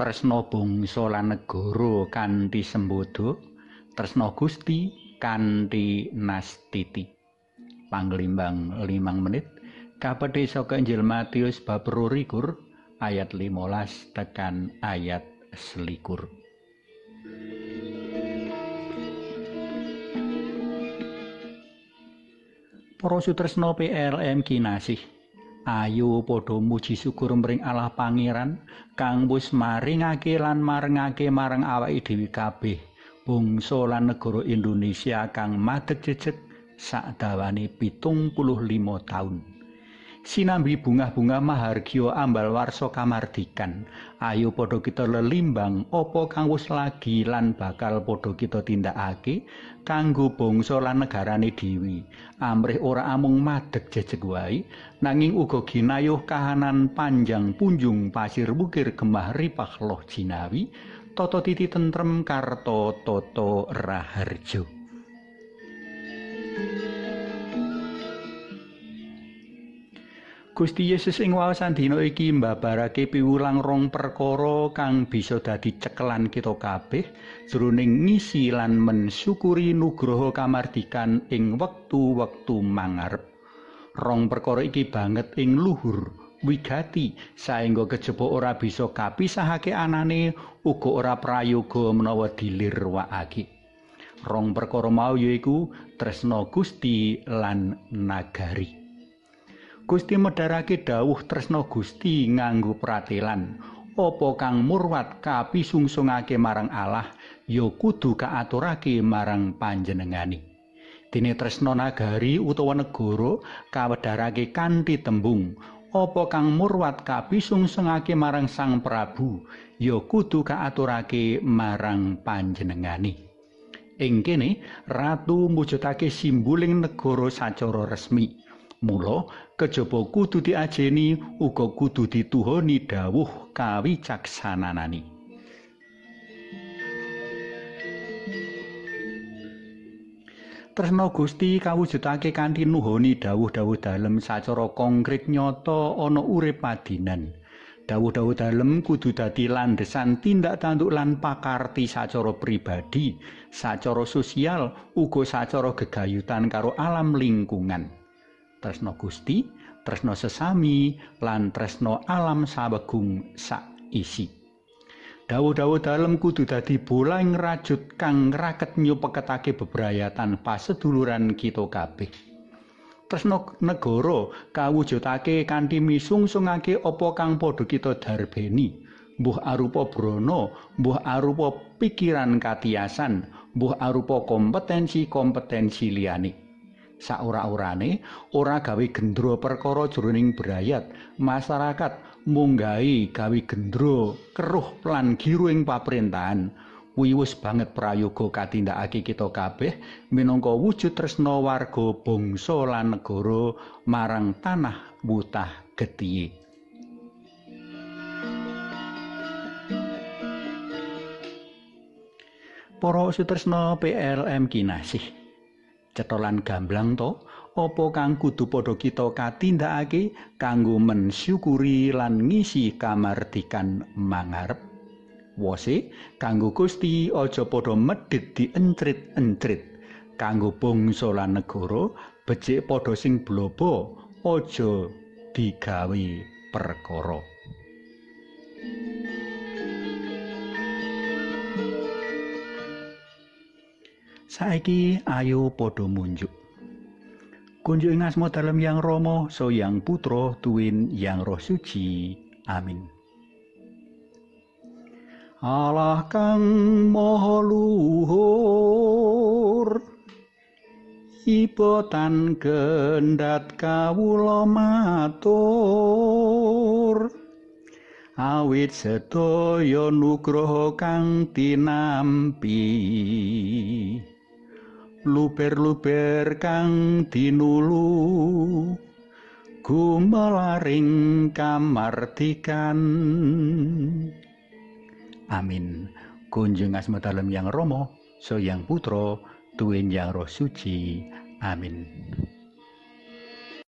tresna bangsa lan negara kanthi sembodo tresna Gusti kanthi nastiti. Panglimbang limang menit kapedhe saka Injil Matius bab 22 ayat 15 tekan ayat selikur. Para sutresna PLM kinasih ayo padha muji syukur mring Allah Pangeran kang wis maringake lan marengake marang awake dhewe kabeh bangsa lan negara Indonesia kang madeg jejeg sak dawane pitung puluh limo taun. Sinambi bunga-bunga mahargya ambal warsa kamardikan. Ayo padha kita lelimbang apa kang wis lagi lan bakal padha kita tindakake kanggo bangsa lan negarane dhewe. Amrih ora amung madeg jejeg wae, nanging uga ginayuh kahanan panjang punjung pasir bukir gemah ripah loh jinawi, tata titi tentrem karto toto raharjo. Gusti Yesus ing wawasan dina iki mbabarake piwulang rong perkara kang bisa dadi cekelan kita kabeh jroning ngisi lan mensyukuri nugroho kamardikan ing wektu-wektu mangarep. Rong perkara iki banget ing luhur wigati saengga kejaba ora bisa kapisahake anane uga ora prayoga menawa dilirwakake. Rong perkara mau yaiku tresna Gusti lan nagari. Gusti medharake dawuh tresna Gusti nganggo pratelan. Apa kang murwat kapisungsungake marang Allah ya kudu kaaturake marang panjenengani. Dene tresna nagari utawa negara kawedharake kanthi tembung apa kang murwat kapisungsungake marang Sang Prabu ya kudu kaaturake marang panjenengani. Ing kene ratu mujudake simboling negara sacara resmi. Mula kejaba kudu diajeni uga kudu dituhoni dawuh kawicaksananani. Tresna Gusti kawujudake kanthi nuhoni dawuh-dawuh dalem sacara konkret nyata ana urip padinan. Dawuh-dawuh dalem kudu dadi landesan tindak tanduk lan pakarti sacara pribadi, sacara sosial, uga sacara gegayutan karo alam lingkungan. Tresno Gusti, tresno sesami lan tresno alam sawegung sak isi. Dawuh-dawuh dalem kudu dadi bola rajut kang raket nyupeketake bebrayatan paseduluran kita kabeh. Tresno negara kawujudake kanthi misungsungake apa kang padha kita darbeni, mbuh arupa brana, mbuh arupa pikiran katiasan, mbuh arupa kompetensi-kompetensi liyane. Saora-orane ora gawe gendro perkara jroning brayat. Masyarakat munggahi gawe gendro keruh lan giru ing paprentahan kuwi wis banget prayoga katindakake kita kabeh minangka wujud tresna warga bangsa lan negara marang tanah wutah getihe. Para sutresna PLM kinasih cetolan gamblang to apa kang kudu padha kita katindakake kanggo mensyukuri lan ngisi kamardikan mangarep? Wose kanggo Gusti aja padha medhit diencrit-encrit. Kanggo bangsa lan negara becik padha sing blobo aja digawe perkara Saiki ayo padha munjuk. Kunjuk ing asma dalem yang Rama, so yang Putra, tuwin yang Roh Suci. Amin. Allah kang maha luhur Ibotan gendat kawula matur awit sedaya nugroho kang tinampi luber-luber kang dinulu gumalaring kamardikan. Amin. Kunjung asma dalem yang romo so yang putro tuwin yang roh suci. Amin